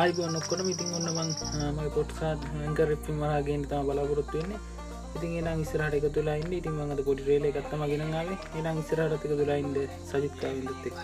ආයිබ නොක්කොට ඉතින් ඔන්න මං මයි පොට්කාත් ඇක රෙප්ි මරාගෙන් තම බලාපොරොත්තු වෙන්නේ. ඉතින් එනම් ඉස්රට එක තුලායින්න ඉතින් මඟද පොඩි රේල එකත්තම ගෙනනාවේ එනම් ඉස්රටක තුලායින්ද සජිත්කාවින්දත් එක්ක.